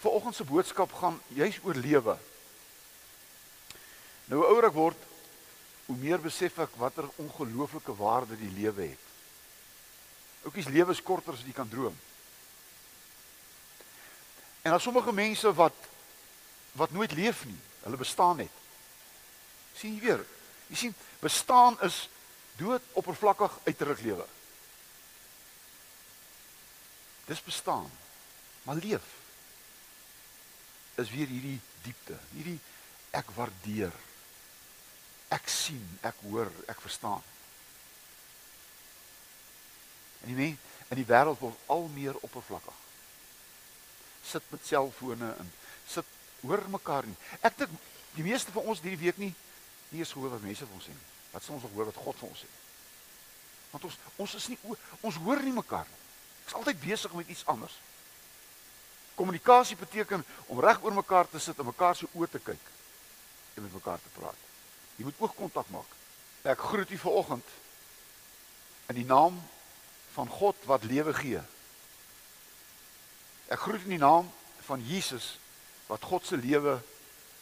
Vanoggend se boodskap gaan juis oor lewe. Nou ouer ek word, hoe meer besef ek watter ongelooflike waarde die lewe het. Oukies lewe is korter as jy kan droom. En daar sommige mense wat wat nooit leef nie, hulle bestaan net. sien jy weer? Jy sien, bestaan is dood oppervlakkig uiterlik lewe. Dis bestaan. Maar leef is weer hierdie diepte, hierdie ek waardeer. Ek sien, ek hoor, ek verstaan. En die mens in die wêreld word al meer oppervlakkig. Sit met selfone en sit hoor mekaar nie. Ek dink die meeste van ons hierdie week nie nie eens gehoor wat mense vir ons sê nie. Wat sê ons nog hoor wat God vir ons sê? Want ons ons is nie ons hoor nie mekaar nie. Ek's altyd besig met iets anders. Kommunikasie beteken om reg oor mekaar te sit en mekaar se oë te kyk en met mekaar te praat. Jy moet oogkontak maak. Ek groet u vanoggend in die naam van God wat lewe gee. Ek groet in die naam van Jesus wat God se lewe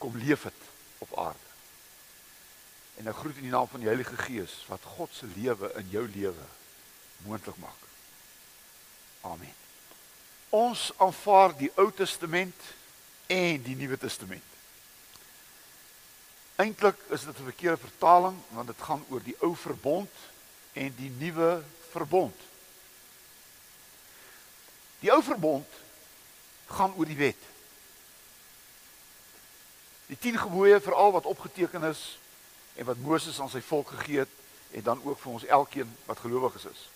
kom leef het op aarde. En ek groet in die naam van die Heilige Gees wat God se lewe in jou lewe moontlik maak. Amen. Ons aanvaar die Ou Testament en die Nuwe Testament. Eintlik is dit 'n verkeerde vertaling want dit gaan oor die Ou Verbond en die Nuwe Verbond. Die Ou Verbond gaan oor die wet. Die 10 gebooie vir al wat opgeteken is en wat Moses aan sy volk gegee het en dan ook vir ons elkeen wat gelowiges is.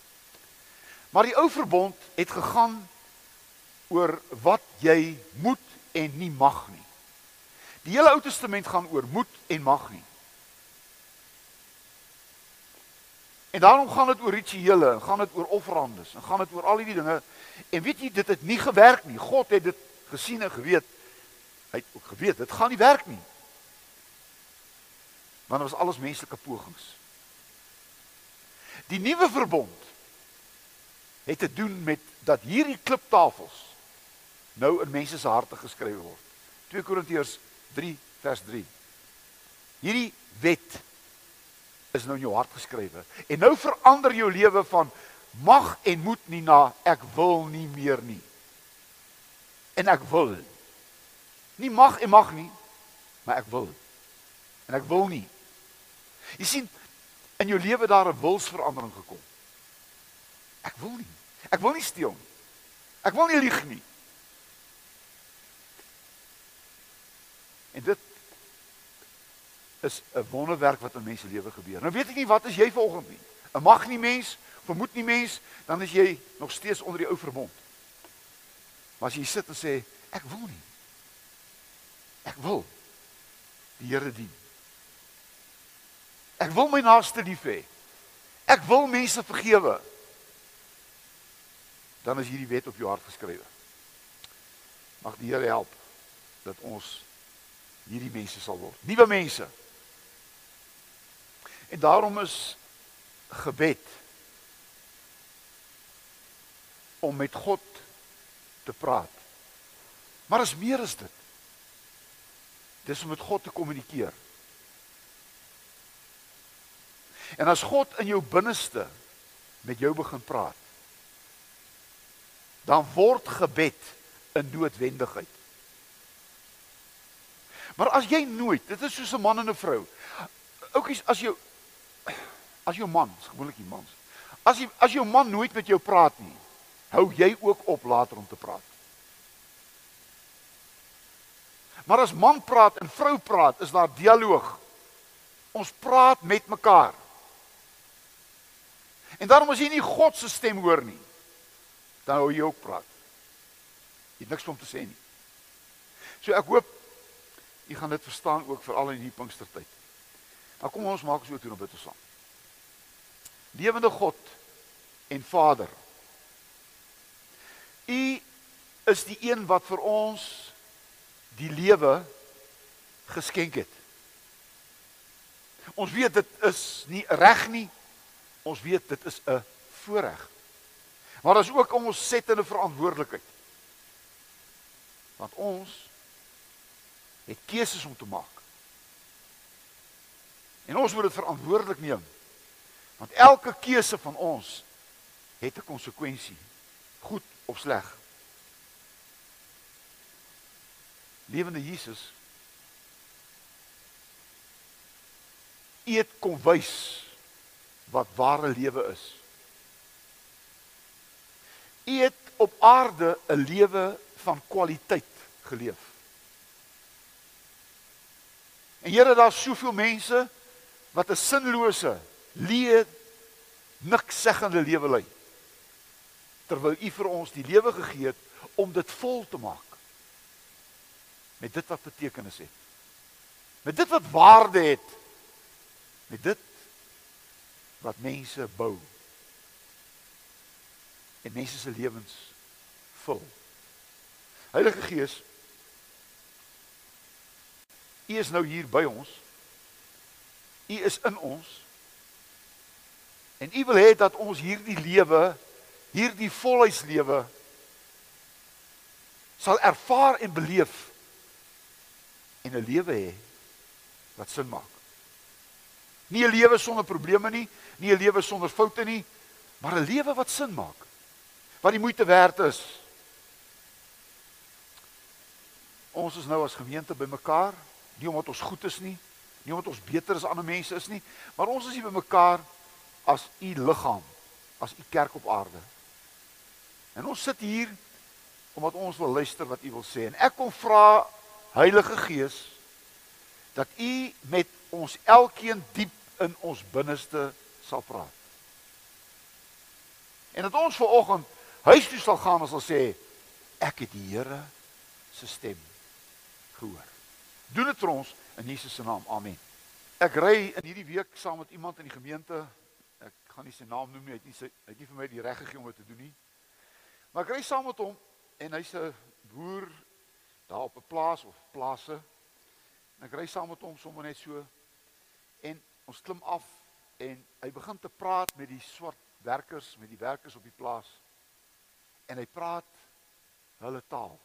Maar die Ou Verbond het gegaan oor wat jy moet en nie mag nie. Die hele Ou Testament gaan oor moet en mag nie. En daarom gaan dit oor rituele, gaan dit oor offerandes, en gaan dit oor al hierdie dinge. En weet jy, dit het nie gewerk nie. God het dit gesien en geweet. Hy het ook geweet dit gaan nie werk nie. Want dit was alles menslike pogings. Die nuwe verbond het te doen met dat hierdie kliptafels nou in mense se harte geskryf word. 2 Korintiërs 3 vers 3. Hierdie wet is nou in jou hart geskrywe en nou verander jou lewe van mag en moet nie na ek wil nie meer nie. En ek wil. Nie mag en mag nie, maar ek wil. En ek wil nie. Jy sien in jou lewe daar 'n wilsverandering gekom. Ek wil nie. Ek wil nie steel nie. Ek wil nie lieg nie. En dit is 'n wonderwerk wat in mense lewe gebeur. Nou weet ek nie wat is jy vanoggend nie. 'n Mag nie mens, vermoed nie mens, dan is jy nog steeds onder die ou verbond. Maar as jy sit en sê ek wil nie. Ek wil die Here dien. Ek wil my naaste lief hê. Ek wil mense vergewe. Dan is hierdie wet op jou hart geskrywe. Mag die Here help dat ons hierdie mense sal word. Nuwe mense. En daarom is gebed om met God te praat. Maar is meer as dit. Dis om met God te kommunikeer. En as God in jou binneste met jou begin praat, dan word gebed 'n noodwendigheid. Maar as jy nooit, dit is soos 'n man en 'n vrou. Oukies, as jou as jou man, gewoonlik die mans. As jy as jou man nooit met jou praat nie, hou jy ook op later om te praat. Maar as man praat en vrou praat, is daar dialoog. Ons praat met mekaar. En daarom as jy nie God se stem hoor nie, dan hou jy ook praat. Jy het niks om te sê nie. So ek hoop jy gaan dit verstaan ook veral in hierdie Pinkstertyd. Maar kom ons maak so toe op dit saam. Lewende God en Vader. U is die een wat vir ons die lewe geskenk het. Ons weet dit is nie reg nie. Ons weet dit is 'n voorreg. Maar daar's ook ons settende verantwoordelikheid. Want ons het keuses om te maak. En ons moet dit verantwoordelik neem. Want elke keuse van ons het 'n konsekwensie, goed of sleg. Lewende Jesus eet kom wys wat ware lewe is. Eet op aarde 'n lewe van kwaliteit geleef. En Here, daar's soveel mense wat 'n sinlose, leë, niks seggende lewe lei. Terwyl U vir ons die lewe gegee het om dit vol te maak. Met dit wat betekenis het. Met dit wat waarde het. Met dit wat mense bou. En mense se lewens vul. Heilige Gees, U is nou hier by ons. U is in ons. En U wil hê dat ons hierdie lewe, hierdie volheidslewe sal ervaar en beleef en 'n lewe hê wat sin maak. Nie 'n lewe sonder probleme nie, nie 'n lewe sonder foute nie, maar 'n lewe wat sin maak. Wat die moeite werd is. Ons is nou as gemeente bymekaar, nie omdat ons goed is nie, Nie omdat ons beter as ander mense is nie, maar ons is hier bymekaar as u liggaam, as u kerk op aarde. En ons sit hier omdat ons wil luister wat u wil sê en ek kom vra Heilige Gees dat u met ons elkeen diep in ons binneste sal praat. En dat ons vanoggend huis toe sal gaan en sal sê ek het die Here se stem gehoor. Doen dit vir ons in Jesus se naam. Amen. Ek ry in hierdie week saam met iemand in die gemeente. Ek gaan nie sy naam noem nie. Hy het nie sy hy het nie vir my die reg gegee om dit te doen nie. Maar ek ry saam met hom en hy's 'n boer daar op 'n plaas of plase. En ek ry saam met hom sommer net so en ons klim af en hy begin te praat met die swart werkers, met die werkers op die plaas. En hy praat hulle taal.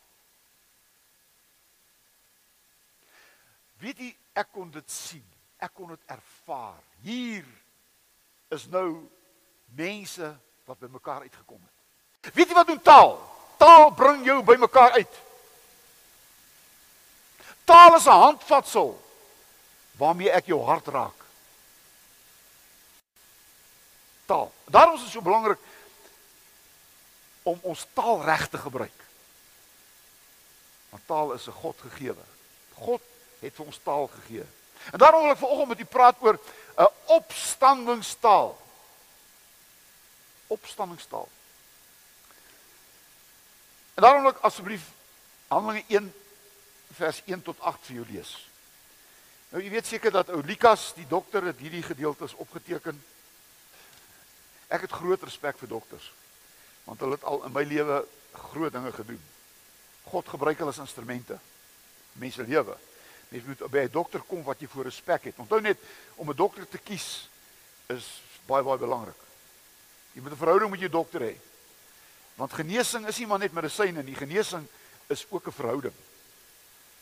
Weet jy, ek kon dit sien. Ek kon dit ervaar. Hier is nou mense wat bymekaar uitgekom het. Weet jy wat doen taal? Taal bring jou bymekaar uit. Taal is 'n handvatsel waarmee ek jou hart raak. Taal. Daarom is dit so belangrik om ons taal reg te gebruik. Want taal is 'n God gegeewe. God het vir ons taal gegee. En daarom wil ek vanoggend met u praat oor 'n opstandingstaal. Opstandingstaal. En daarom wil ek asseblief Handelinge 1 vers 1 tot 8 vir jou lees. Nou jy weet seker dat ou Lukas, die dokter het hierdie gedeeltes opgeteken. Ek het groot respek vir dokters want hulle het al in my lewe groot dinge gedoen. God gebruik hulle as instrumente mense lewe. Mens moet by 'n dokter kom wat jy voor respek het. Onthou net om 'n dokter te kies is baie baie belangrik. Jy moet 'n verhouding met jou dokter hê. Want genesing is nie maar net medisyne nie, genesing is ook 'n verhouding.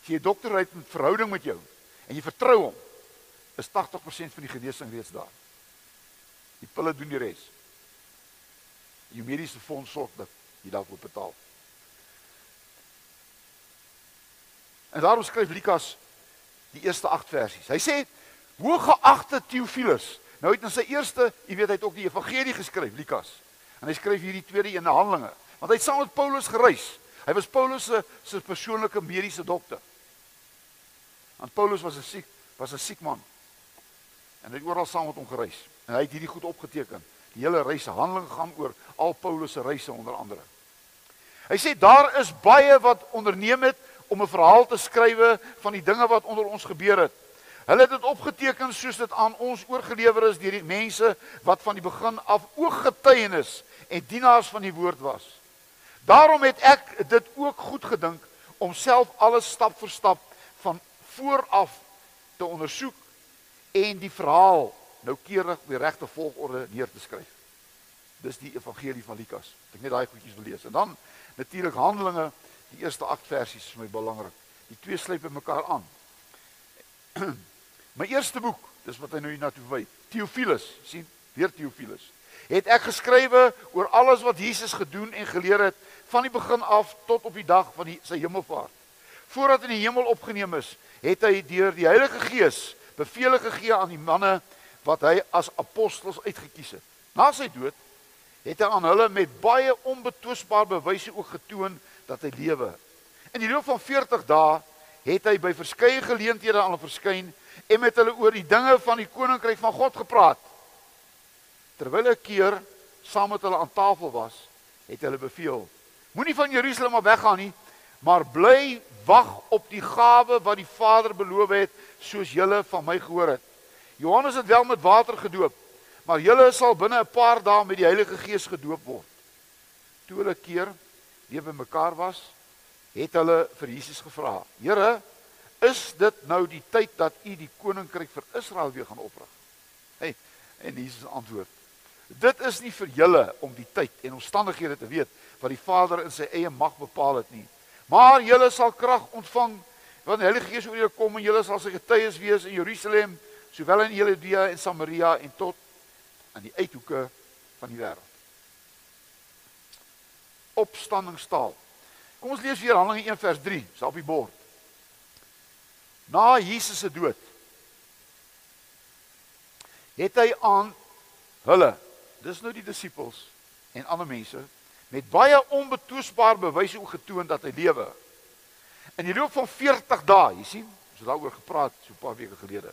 As jy 'n dokter het 'n verhouding met jou en jy vertrou hom, is 80% van die genesing reeds daar. Die pille doen die res. Jou mediese fonds sorg dat jy daarvoor betaal. En daarom skryf Lukas die eerste 8 versies. Hy sê: "Hooggeagte Theophilus." Nou het in sy eerste, jy weet, hy het ook die evangelie geskryf, Lukas. En hy skryf hierdie tweede een in Handelinge, want hy het saam met Paulus gereis. Hy was Paulus se se persoonlike mediese dokter. Want Paulus was 'n siek, was 'n siek man. En hy het oral saam met hom gereis. En hy het hierdie goed opgeteken. Die hele reis se handeling gaan oor al Paulus se reise onder andere. Hy sê daar is baie wat onderneem het om 'n verhaal te skrywe van die dinge wat onder ons gebeur het. Hulle het dit opgeteken soos dit aan ons oorgelewer is deur die mense wat van die begin af ooggetuienis en dienaars van die woord was. Daarom het ek dit ook goed gedink om self alles stap vir stap van vooraf te ondersoek en die verhaal noukeurig op die regte volgorde neer te skryf. Dis die evangelie van Lukas. Ek net daai goedjies wil lees. En dan natuurlik Handelinge Die eerste 8 versies is vir my belangrik. Die twee sluit by mekaar aan. my eerste boek, dis wat hy nou hier na toe wy. Theophilus, sien, weer Theophilus. Het ek geskrywe oor alles wat Jesus gedoen en geleer het van die begin af tot op die dag van die, sy hemelvaart. Voordat in die hemel opgeneem is, het hy deur die Heilige Gees beveel gegee aan die manne wat hy as apostels uitgekies het. Na sy dood het hy aan hulle met baie onbetwisbare bewyse ook getoon dat hy lewe. In die loop van 40 dae het hy by verskeie geleenthede aan hulle verskyn en met hulle oor die dinge van die koninkryk van God gepraat. Terwyl hy keer saam met hulle aan tafel was, het hulle beveel: Moenie van Jerusalem af weggaan nie, maar bly wag op die gawe wat die Vader beloof het, soos julle van my gehoor het. Johannes het wel met water gedoop, maar julle sal binne 'n paar dae met die Heilige Gees gedoop word. Toe hulle keer by mekaar was, het hulle vir Jesus gevra: "Here, is dit nou die tyd dat U die koninkryk vir Israel weer gaan oprig?" Hey, en Jesus antwoord: "Dit is nie vir julle om die tyd en omstandighede te weet wat die Vader in sy eie mag bepaal het nie." Maar julle sal krag ontvang want die Heilige Gees oor julle kom en julle sal sy getuies wees in Jerusalem, sowel in Judea en Samaria en tot aan die uithoeke van die wêreld. Opstandingstaal. Kom ons lees weer Handelinge 1 vers 3, is op die bord. Na Jesus se dood het hy aan hulle, dis nou die disippels en ander mense met baie onbetwisbare bewyse ook getoon dat hy lewe. In die loop van 40 dae, jy sien, ons het daaroor gepraat so 'n paar weke gelede.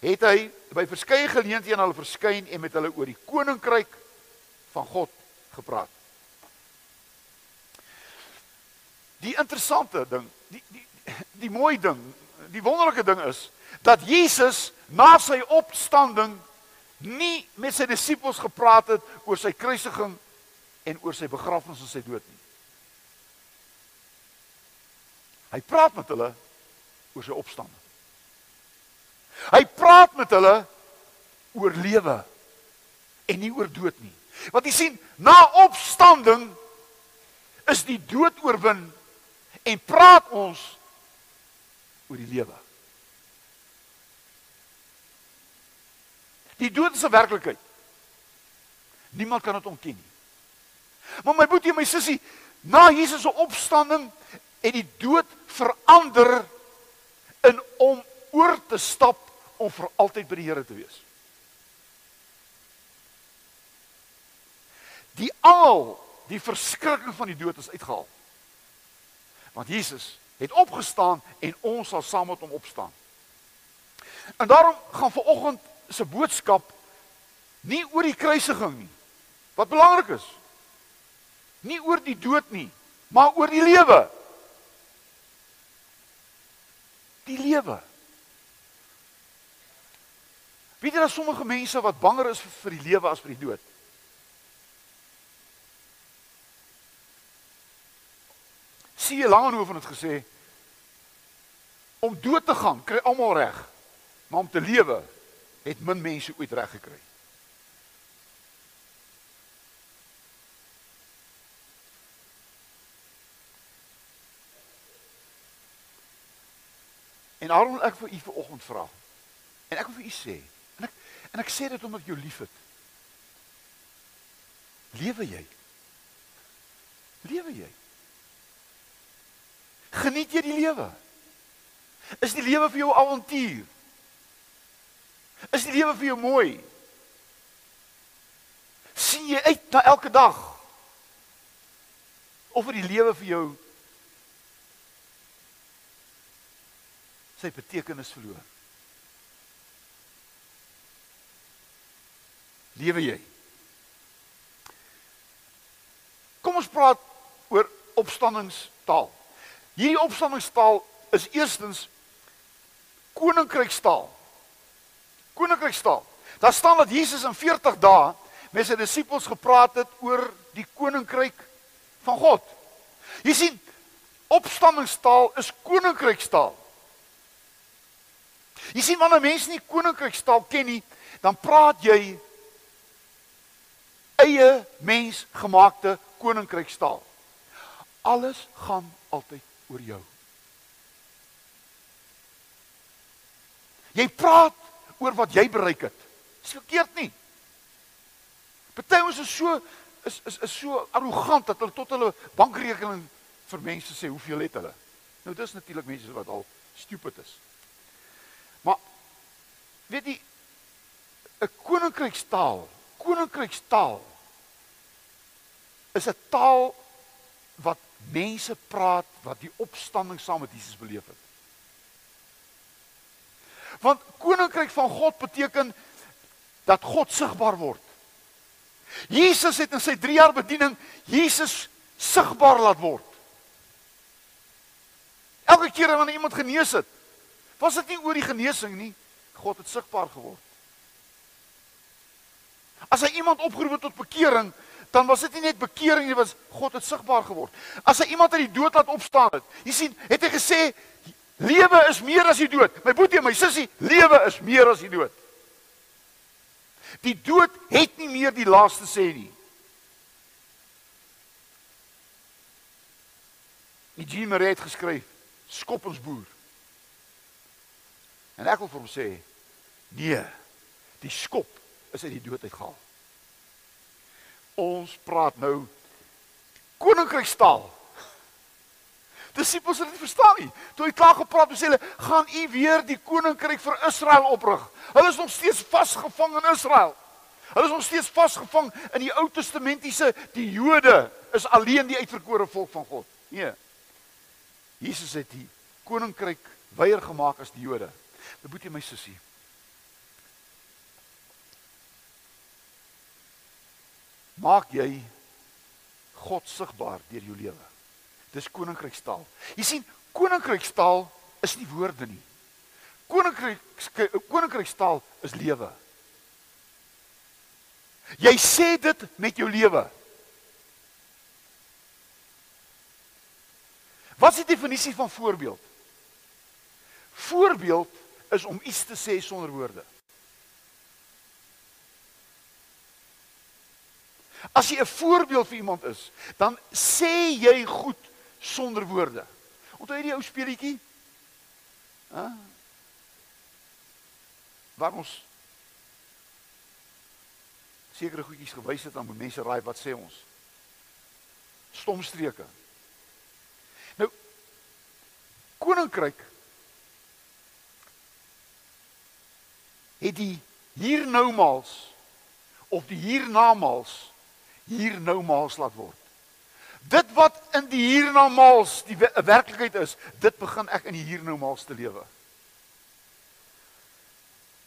Het hy by verskeie geleenthede aan hulle verskyn en met hulle oor die koninkryk van God gepraat. Die interessante ding, die die die mooi ding, die wonderlike ding is dat Jesus na sy opstanding nie met sy disippels gepraat het oor sy kruisiging en oor sy begrafnis en sy dood nie. Hy praat met hulle oor sy opstanding. Hy praat met hulle oor lewe en nie oor dood nie. Want jy sien, na opstanding is die dood oorwin en praat ons oor die lewe. Die dood is 'n werklikheid. Niemand kan dit ontken nie. Maar my boetie en my sussie, na Jesus se opstanding het die dood verander in om oor te stap om vir altyd by die Here te wees. Die al die verskrikking van die dood is uitgehaal. Want Jesus het opgestaan en ons sal saam met hom opstaan. En daarom gaan vanoggend se boodskap nie oor die kruisiging nie. Wat belangrik is, Nie oor die dood nie, maar oor die lewe. Die lewe. Weet jy dat sommige mense wat banger is vir die lewe as vir die dood? Jy Langehoven het gesê om dood te gaan kry almal reg, maar om te lewe het min mense ooit reg gekry. En daarom wil ek vir u vanoggend vra. En ek wil vir u sê, en ek en ek sê dit omdat ek jou liefhet. Lewe jy? Lewe jy? Geniet jy die lewe? Is die lewe vir jou avontuur? Is die lewe vir jou mooi? sien jy uit na elke dag? Of vir die lewe vir jou sy betekenis verloor. Lewe jy? Kom ons praat oor opstandingstaal. Hierdie opstandingstaal is eerstens koninkrykstaal. Koninkrykstaal. Daar staan dat Jesus in 40 dae met sy disippels gepraat het oor die koninkryk van God. Jy sien, opstandingstaal is koninkrykstaal. Jy sien wanneer mense nie koninkrykstaal ken nie, dan praat jy eie mensgemaakte koninkrykstaal. Alles gaan altyd oor jou. Jy praat oor wat jy bereik het. Dis verkeerd nie. Party ons is so is is is so arrogant dat hulle tot hulle bankrekening vir mense sê hoeveel het hulle. Nou dis natuurlik mense wat al stupid is. Maar weet jy 'n koninkrykstaal, koninkrykstaal is 'n taal wat mense praat wat die opstanding saam met Jesus beleef het. Want koninkryk van God beteken dat God sigbaar word. Jesus het in sy 3 jaar bediening Jesus sigbaar laat word. Elke keer wanneer iemand genees het, was dit nie oor die genesing nie, God het sigbaar geword. As hy iemand opgeroep het tot bekering, dan was dit nie net bekering nie, was God het sigbaar geword. As hy iemand uit die dood laat opstaan het, jy sien, het hy gesê lewe is meer as die dood. My boetie my sussie, lewe is meer as die dood. Die dood het nie meer die laaste sê nie. Die Jean het geskryf, skop ons boer. En ek wil vir hom sê, nee, die skop is uit die dood uitgehaal. Ons praat nou koninkrykstaal. Disippels het dit verstaan nie. Toe hy klaar gepraat het, sê hulle, "Gaan u weer die koninkryk vir Israel oprig?" Hulle is nog steeds vasgevang in Israel. Hulle is nog steeds vasgevang in die Ou Testamentiese die Jode is alleen die uitverkore volk van God. Nee. Jesus het die koninkryk weier gemaak as die Jode. Moet jy my sussie. Maak jy God sigbaar deur jou lewe. Dis koninkrykstaal. Jy sien, koninkrykstaal is nie woorde nie. Koninkryk koninkrykstaal is lewe. Jy sê dit met jou lewe. Wat is die definisie van voorbeeld? Voorbeeld is om iets te sê sonder woorde. As jy 'n voorbeeld vir iemand is, dan sê jy goed sonder woorde. Onthou jy die ou speletjie? Hæ? Waar ons sekere goedjies gewys het aan mense raai wat sê ons? Stomstreke. Nou koninkryk het die hiernoumaals of die hiernamaals hier nou maals laat word. Dit wat in die hiernamaals die werklikheid is, dit begin ek in die hier nou maals te lewe.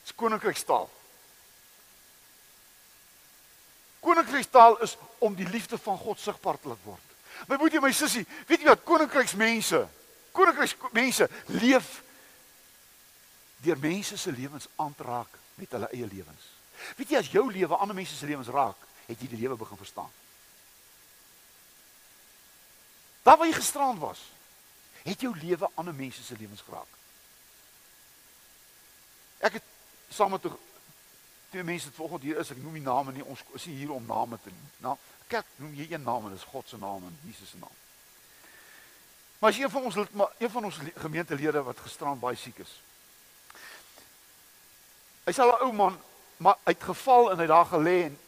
Dis koninkrykstaal. Koninkrykstaal is om die liefde van God sigbaar te laat word. My boetie, my sussie, weet jy wat koninkryksmense, koninkryksmense leef deur mense se lewens aan te raak met hulle eie lewens. Weet jy as jou lewe ander mense se lewens raak, het jy die lewe begin verstaan. Daar waar jy gisterand was, het jou lewe ander mense se lewens geraak. Ek het saam met twee mense wat vanoggend hier is, ek noem nie name nie, ons is hier om name te noem. Nou, kyk, noem jy een naam en dis God se naam en Jesus se naam. Maar as een van ons een van ons gemeentelede wat gisterand baie siek is. Hy's al 'n ou man, maar hy het geval en hy daar gelê en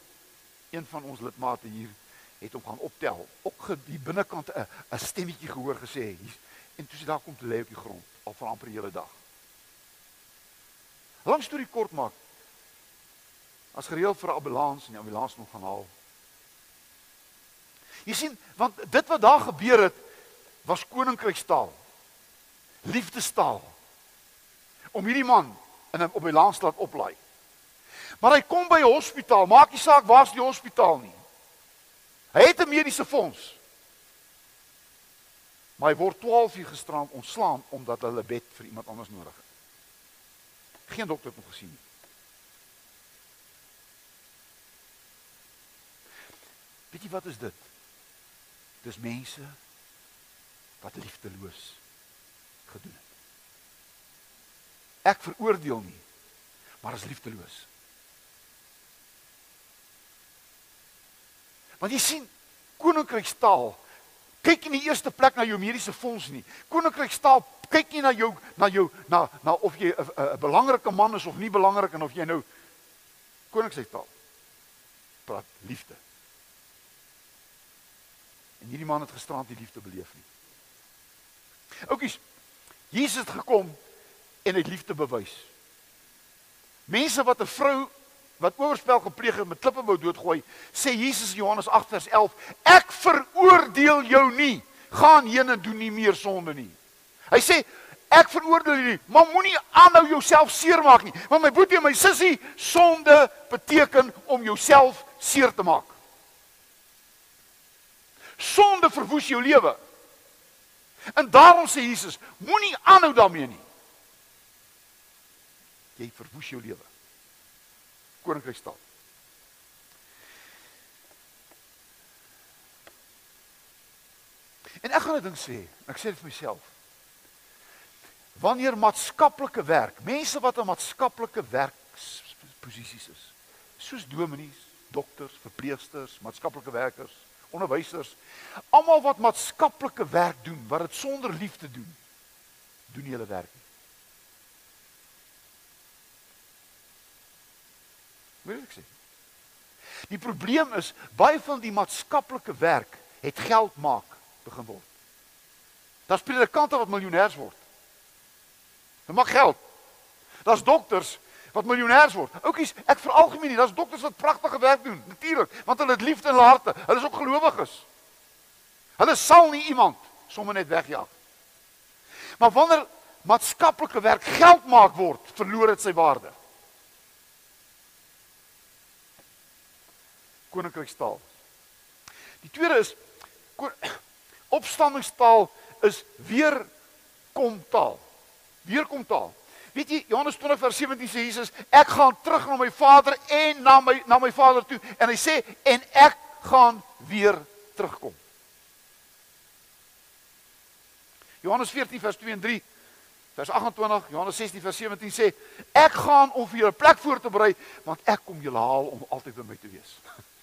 een van ons lidmate hier het hom gaan optel. Ook die binnekant 'n 'n stemmetjie gehoor gesê hier en toe sy daar kom te lê op die grond al vir amper die hele dag. Lang storie kort maak. As gereeld vir 'n ambulans en die ambulans moet gaan haal. Jy sien, want dit wat daar gebeur het was koninkrykstaal. Liefdestaal. Om hierdie man in 'n op die laaste laat oplaai. Maar hy kom by 'n hospitaal, maak nie saak waar's die hospitaal nie. Hy het 'n mediese fonds. Maar hy word 12 uur gisterand ontslaan omdat hulle bed vir iemand anders nodig het. Geen dokter het hom gesien nie. Weet jy wat is dit? Dis mense wat liefdeloos gedoen het. Ek veroordeel nie, maar is liefdeloos. Want jy sien koninkrykstaal kyk nie in die eerste plek na jou mediese fonds nie. Koninkrykstaal kyk nie na jou na jou na na of jy 'n belangrike man is of nie belangrik en of jy nou koninkrykstaal praat liefde. En hierdie man het gisterand die liefde beleef nie. Oukies, Jesus het gekom en het liefde bewys. Mense wat 'n vrou wat oorspel gepleeg het met klippe wou doodgooi, sê Jesus in Johannes 8 vers 11, ek veroordeel jou nie. Gaan heen en doen nie meer sonde nie. Hy sê ek veroordeel jou nie, maar moenie aanhou jouself seermaak nie. Want my boetie en my sussie, sonde beteken om jouself seer te maak. Sonde verwoes jou lewe. En daarom sê Jesus, moenie aanhou daarmee nie. Jy verwoes jou lewe. Koninkrykstaat. En ek gaan ding sê, ek sê dit vir myself. Wanneer maatskaplike werk, mense wat in maatskaplike werksposisies is, soos dominees, dokters, verpleegsters, maatskaplike werkers, onderwysers, almal wat maatskaplike werk doen, wat dit sonder liefde doen, doen nie hulle werk nie. Moet ek sê? Die probleem is baie van die maatskaplike werk het geld maak begin word. Daar's predikante wat miljonêers word. Hulle maak geld. Daar's dokters wat miljonêers word. Oukies, ek veralgemeen daar's dokters wat pragtige werk doen, natuurlik, want hulle het liefde in hulle harte. Hulle is ook gelowiges. Hulle sal nie iemand sommer net wegjaag. Maar wanneer maatskaplike werk geld maak word, verloor dit sy waarde. Koninkrykstaal. Die tweede is opstandingstaal is weer kom taal. Weer kom taal. Weet jy Johannes 20 vers 17 sê Jesus, ek gaan terug na my Vader en na my na my Vader toe en hy sê en ek gaan weer terugkom. Johannes 14 vers 2 en 3 vers 28 Johannes 16 vers 17 sê ek gaan om vir julle plek voor te berei want ek kom julle haal om altyd by my te wees.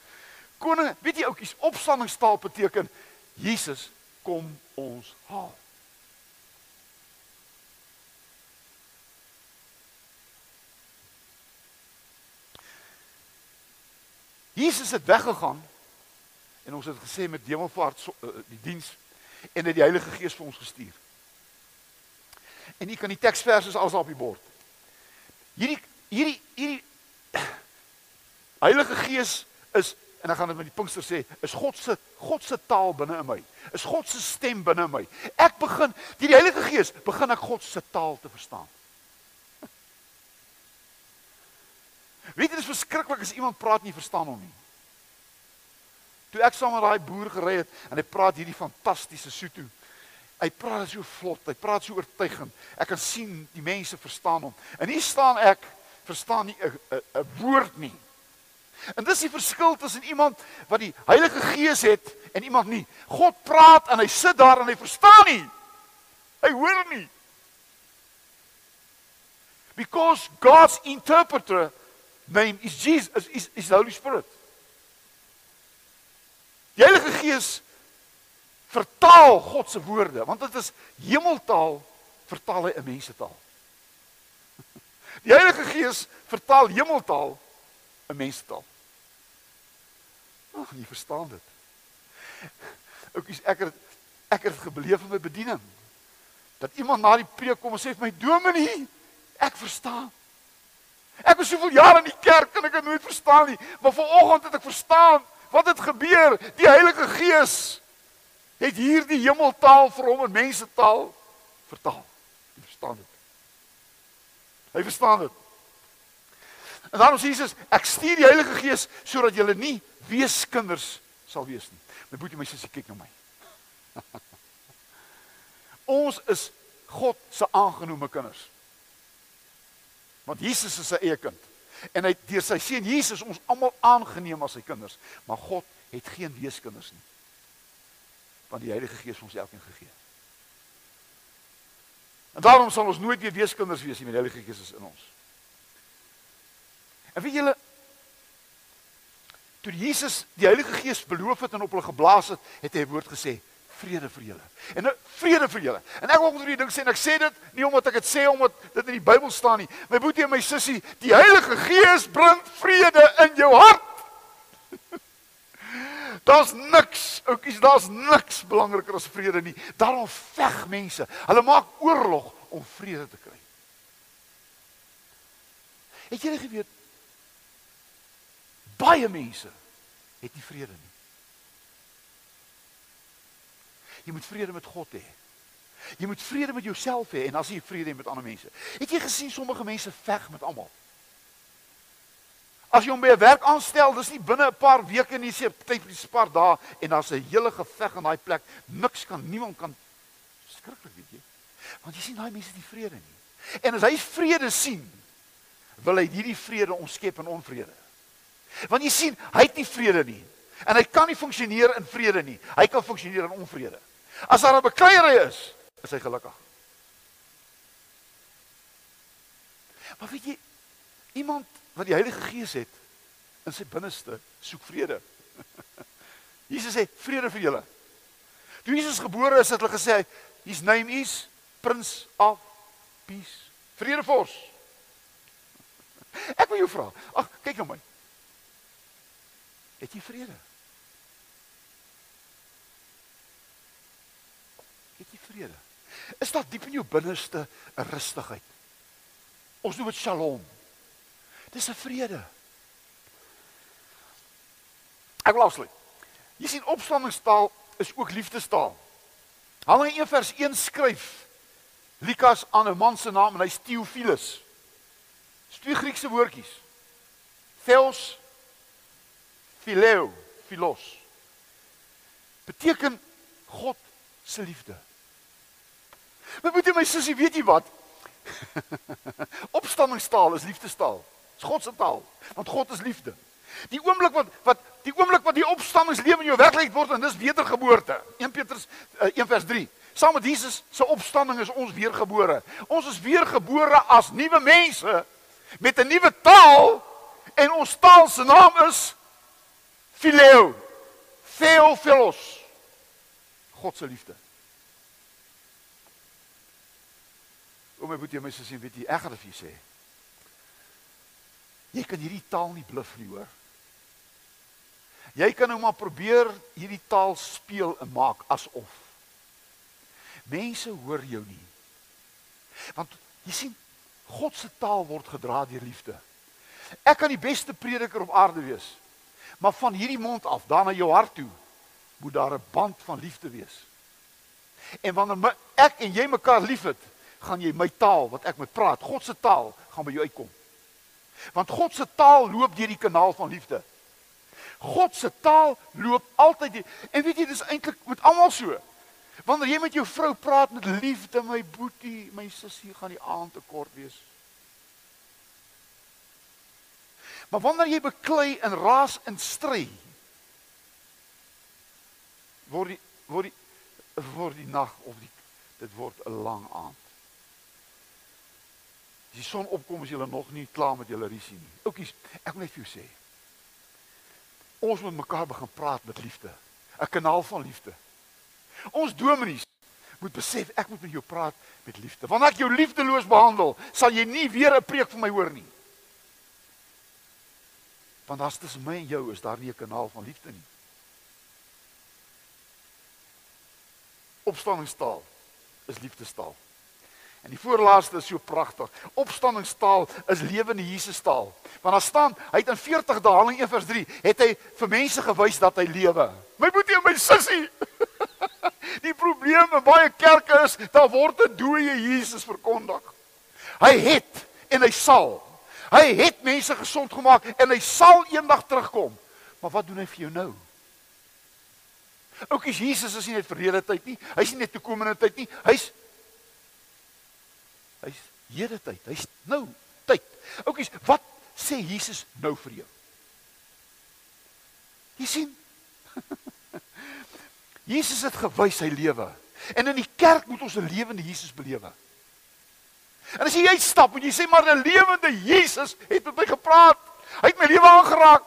Koning, weet jy oukies, opstandingstaal beteken Jesus kom ons haal. Jesus het weggegaan en ons het gesê met Hemelvaart uh, die diens en het die Heilige Gees vir ons gestuur. En jy kan die teksverse alles op die bord. Hierdie hierdie hierdie Heilige Gees is en dan gaan dit met die Pinkster sê, is God se God se taal binne in my. Is God se stem binne in my. Ek begin deur die Heilige Gees begin ek God se taal te verstaan. Weet jy dit is verskriklik as iemand praat en jy verstaan hom nie. Toe ek saam met daai boer gery het en hy praat hierdie fantastiese Sotho. Hy praat so vlot, hy praat so oortuigend. Ek kan sien die mense verstaan hom. En hier staan ek verstaan nie 'n 'n woord nie. En dis die verskil tussen iemand wat die Heilige Gees het en iemand nie. God praat en hy sit daar en hy verstaan nie. Hy hoor nie. Because God's interpreter name is Jesus is is, the Holy Spirit. Die Heilige Gees vertaal God se woorde want dit is hemeltaal vertaal hy in mensetaal. Die Heilige Gees vertaal hemeltaal in mensetaal. Ag, jy verstaan dit. Oukies, ek het ek het gebeleef in my bediening. Dat iemand na die preek kom en sê vir my dominee, ek verstaan. Ek was soveel jare in die kerk en ek het nooit verstaan nie, maar vanoggend het ek verstaan wat het gebeur. Die Heilige Gees het hierdie hemeltaal vir hom in mensetaal vertaal. Jy verstaan dit. Hy verstaan dit. En daarom sê Jesus, ek stuur die Heilige Gees sodat julle nie weeskinders sal wees nie. My boetie my sussie kyk na my. Ons is God se aangenome kinders. Want Jesus is sy eie kind. En hy deur sy seun Jesus ons almal aangeneem as sy kinders, maar God het geen weeskinders nie. Want die Heilige Gees ons elkeen gegee. En daarom sal ons nooit weer weeskinders wees nie, want die Heilige Gees is in ons. En weet julle toe Jesus die Heilige Gees beloof het en op hulle geblaas het, het hy 'n woord gesê: vrede vir julle. En nou vrede vir julle. En ek wil onder hierdie ding sê en ek sê dit nie omdat ek dit sê omdat dit in die Bybel staan nie. My boetie en my sussie, die Heilige Gees bring vrede in jou hart. Daar's niks, oukies, daar's niks belangriker as vrede nie. Daarom veg mense. Hulle maak oorlog om vrede te kry. Het jy geweet baie mense het nie vrede nie. Jy moet vrede met God hê. Jy moet vrede met jouself hê en as jy vrede het met ander mense. Het jy gesien sommige mense veg met almal? As jy hom by 'n werk aanstel, dis nie binne 'n paar weke nie, sê tyd vir 'n paar dae en daar's 'n hele geveg in daai plek. Niks kan niemand kan skrikkelik, weet jy. Want jy sien daai mense het nie vrede nie. En as hy vrede sien, wil hy hierdie vrede omskep in onvrede. Want jy sien, hy het nie vrede nie. En hy kan nie funksioneer in vrede nie. Hy kan funksioneer in onvrede. As daar 'n bekleierery is, is hy gelukkig. Maar weet jy, iemand wat die Heilige Gees het in sy binneste soek vrede. Jesus sê vrede vir julle. Toe Jesus gebore is, het hulle gesê his name is Prince of Peace. Vredevors. Ek wil jou vra. Ag, kyk na my. Het jy vrede? Het jy vrede? Is daar diep in jou binneste 'n rustigheid? Ons noem dit Shalom. Dis 'n vrede. Ek wil afsluit. Jy sien opstandingstaal is ook liefdestaal. Handelinge 1 vers 1 skryf Lukas aan 'n man se naam en hy's Theophilus. Dis twee Griekse woordjies. Theos Phileo, Philos. Beteken God se liefde. Maar moet jy my sussie, weet jy wat? Opstandingstaal is liefdestaal. Dis God se taal, want God is liefde. Die oomblik wat wat die oomblik wat die opstandingslewe in jou werklikheid word en dis wedergeboorte. 1 Petrus uh, 1 vers 3. Saam met Jesus se opstanding is ons weergebore. Ons is weergebore as nuwe mense met 'n nuwe taal en ons taal se naam is Phileo. Theophilos. God se liefde. O my boetie, my sussie, weet jy, ek gaan dit vir jou sê. Jy kan hierdie taal nie bluf nie, hoor. Jy kan nou maar probeer hierdie taal speel en maak asof. Mense hoor jou nie. Want jy sien, God se taal word gedra deur liefde. Ek kan die beste prediker op aarde wees, maar van hierdie mond af, dan na jou hart toe, moet daar 'n band van liefde wees. En wanneer my, ek en jy mekaar liefhet, gaan jy my taal wat ek met praat, God se taal, gaan by jou uitkom. Want God se taal loop deur die kanaal van liefde. God se taal loop altyd die, en weet jy dis eintlik met almal so. Wanneer jy met jou vrou praat met liefde, my boetie, my sussie, gaan die aand te kort wees. Maar wanneer jy beklei en raas en stry, word die word die word die nag of die dit word 'n lang aand. As die son opkom, is julle nog nie klaar met julle risie nie. Oukies, ek wil net vir jou sê. Ons moet mekaar begin praat met liefde. 'n Kanaal van liefde. Ons dominees moet besef ek moet met jou praat met liefde. Wanneer ek jou liefdeloos behandel, sal jy nie weer 'n preek van my hoor nie. Want as dit my en jou is daar nie 'n kanaal van liefde nie. Opstanningstaal is liefdestaal. En die voorlaaste is so pragtig. Opstandingstaal is lewende Jesustaal. Want daar staan, hy het in 40 dae, Handelinge 1 vers 3, het hy vir mense gewys dat hy lewe. My boetie en my sussie. die probleem in baie kerke is, daar word 'n dooie Jesus verkondig. Hy het en hy sal. Hy het mense gesond gemaak en hy sal eendag terugkom. Maar wat doen hy vir jou nou? Oukies Jesus is nie net verlede tyd nie. Hy's nie net toekomende tyd nie. Hy's Hy's hede tyd. Hy's nou tyd. Oukies, wat sê Jesus nou vir jou? Jy sien? Jesus het gewys sy lewe. En in die kerk moet ons 'n lewende Jesus belewe. En as jy uitstap en jy sê maar 'n lewende Jesus het met my gepraat. Hy het my lewe aangeraak.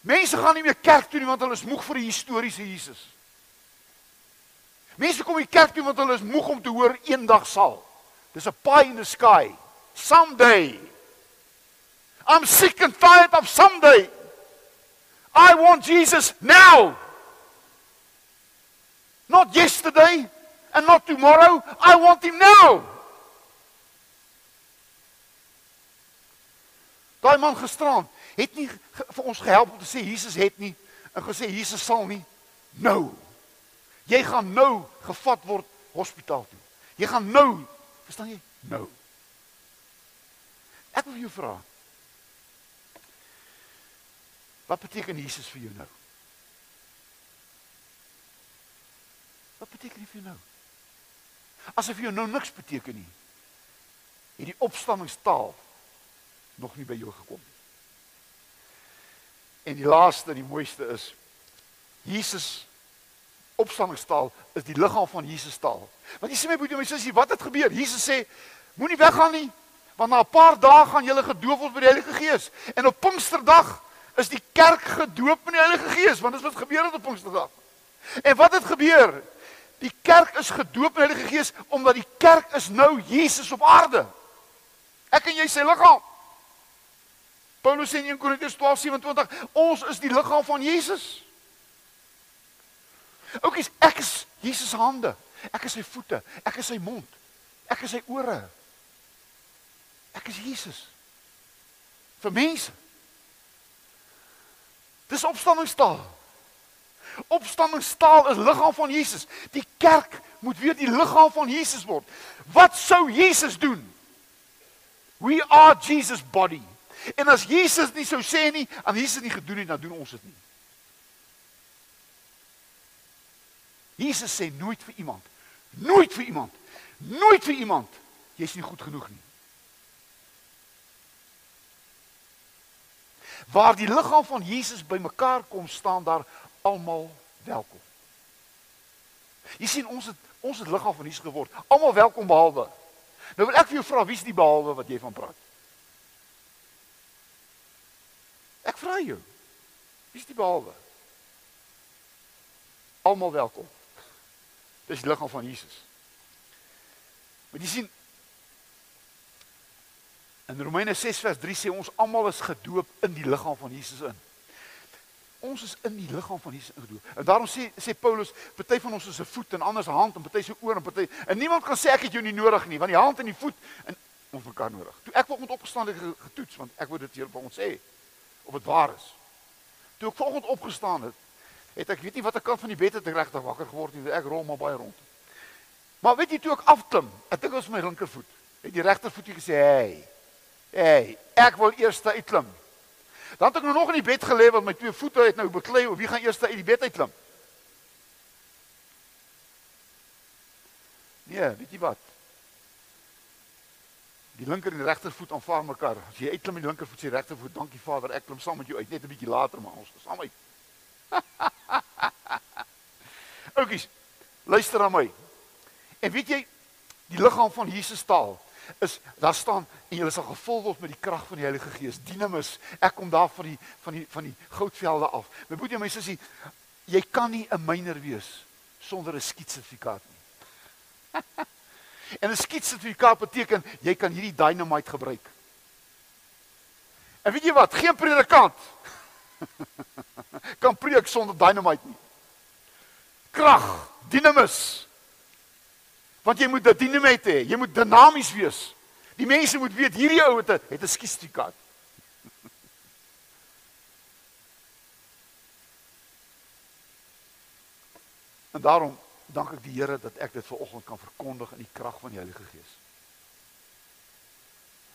Mense gaan nie meer kerk toe nie want hulle is moeg vir die historiese Jesus. Mense kom nie kerk toe want hulle is moeg om te hoor eendag sal. Dis 'n pie in the sky. Someday. I'm sick and tired of someday. I want Jesus now. Not yesterday and not tomorrow. I want him now. Daai man gisterand het nie vir ons gehelp om te sê Jesus het nie en gesê Jesus sal nie nou. Jy gaan nou gevat word hospitaal toe. Jy gaan nou, verstaan jy? Nou. Ek wil jou vra. Wat beteken Jesus vir jou nou? Wat beteken dit vir jou nou? Asof jou nou niks beteken nie. Het die opstandingstaal nog nie by jou gekom nie. En die laaste en die mooiste is Jesus opstandingstaal is die liggaam van Jesus taal. Want jy sê my broer, my sussie, wat het gebeur? Jesus sê moenie weggaan nie, want na 'n paar dae gaan julle gedoop word met die Heilige Gees. En op Pinksterdag is die kerk gedoop met die Heilige Gees, want dis wat gebeur het op Pinksterdag. En wat het gebeur? Die kerk is gedoop met die Heilige Gees omdat die kerk is nou Jesus op aarde. Ek en jy sê liggaam. Paulus sê in 1 Korintiërs 12:27, ons is die liggaam van Jesus. Oukies, ek is Jesus se hande. Ek is sy voete. Ek is sy mond. Ek is sy ore. Ek is Jesus. Vir mense. Dis opstandingstaal. Opstandingstaal is liggaam van Jesus. Die kerk moet weer die liggaam van Jesus word. Wat sou Jesus doen? We are Jesus body. En as Jesus nie sou sê nie, aan Jesus nie gedoen nie, dan doen ons dit nie. Jesus sê nooit vir iemand, nooit vir iemand, nooit vir iemand, jy's nie goed genoeg nie. Waar die liggaam van Jesus bymekaar kom staan daar almal welkom. Jy sien ons het ons het liggaam van Jesus geword. Almal welkom behalwe. Nou wil ek vir jou vra wie's die behalwe wat jy van praat? Ek vra jou. Wie's die behalwe? Almal welkom. Dis die liggaam van Jesus. Maar jy sien in Romeine 6 vers 3 sê ons almal is gedoop in die liggaam van Jesus in. Ons is in die liggaam van Jesus ingedoop. En daarom sê sê Paulus, party van ons is 'n voet en ander se hand en party se oor en party en niemand kan sê ek het jou nie nodig nie, want die hand en die voet en ons mekaar nodig. Toe ek vanoggend opgestaan het getoets want ek wou dit hier vir ons sê of dit waar is. Toe ek vanoggend opgestaan het, het ek weet nie watter kant van die bed het ek regtig wakker geword nie. Ek rol maar baie rond. Maar weet jy toe ek afklim, ek dink ons my linkervoet, het die regtervoet gesê, "Hey. Hey, ek wil eers uitklim." Dan het ek nou nog in die bed gelê want my twee voete het nou beklei of wie gaan eers uit die bed uitklim? Nee, weet jy wat? Die linker en die regtervoet aanvaar mekaar. As jy uitklim met die linkervoet, sê regtervoet, "Dankie Vader, ek klim saam met jou uit net 'n bietjie later, maar ons saam uit." Oukies, luister na my. En weet jy, die liggaam van Jesus taal is daar staan en jy sal gevul word met die krag van die Heilige Gees. Dinamus, ek kom daar van die van die van die goudvelde af. My broer en my sussie, jy kan nie 'n myner wees sonder 'n skietsertifikaat nie. en 'n skietsertifikaat beteken jy kan hierdie dynamite gebruik. En weet jy wat? Geen predikant kan preek sonder dynamite nie. Krag, dinamus. Want jy moet 'n dynamite hê, jy moet dinamies wees. Die mense moet weet hierdie ou het 'n het 'n skietstikat. En daarom dank ek die Here dat ek dit ver oggend kan verkondig in die krag van die Heilige Gees.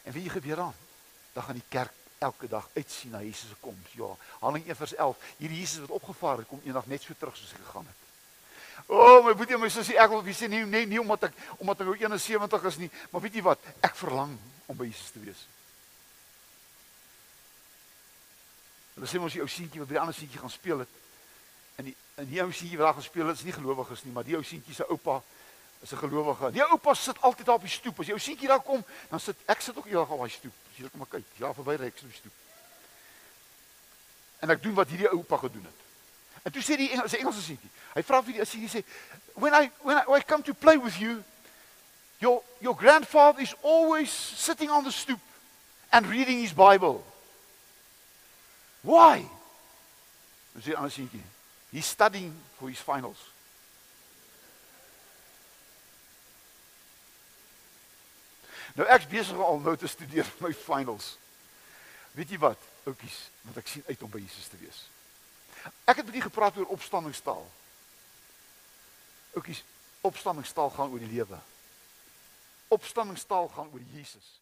En wie gebeur dan? Dan gaan die kerk elke dag uitsien na Jesus se koms. Ja, Handelinge 1 vers 11. Hierdie Jesus wat opgevaar het, kom eendag net so terug soos hy gegaan het. O, oh, my boetie, my sussie, ek wil sê nie nee, nie omdat ek omdat ek nou 71 is nie, maar weet jy wat? Ek verlang om by Jesus te wees. Hulle sê mos die ou seentjie wat by die ander seentjie gaan speel het. En die en die ou seentjie wat daar gespeel het, is nie gelowig is nie, maar die ou seentjie se oupa is 'n gelowige. Die oupa sit altyd daar op die stoep. As jy ou seentjie daar kom, dan sit ek sit ook eendag op daai stoep. As jy kom kyk, ja verby ry ek so die stoep. en ek doen wat hierdie oupa gedoen het. En toe sê die Engelse Engelse seentjie, hy vra vir die as hy sê, "When I when I, when I come to play with you, your your grandfather is always sitting on the stoop and reading his Bible." Why? Dis die ander seentjie. He's studying for his finals. Nou ek's besig om al nou te studeer vir my finals. Weet jy wat, oudjies, want ek sien uit om by Jesus te wees. Ek het met u gepraat oor opstandingstaal. Oudjies, opstandingstaal gaan oor die lewe. Opstandingstaal gaan oor Jesus.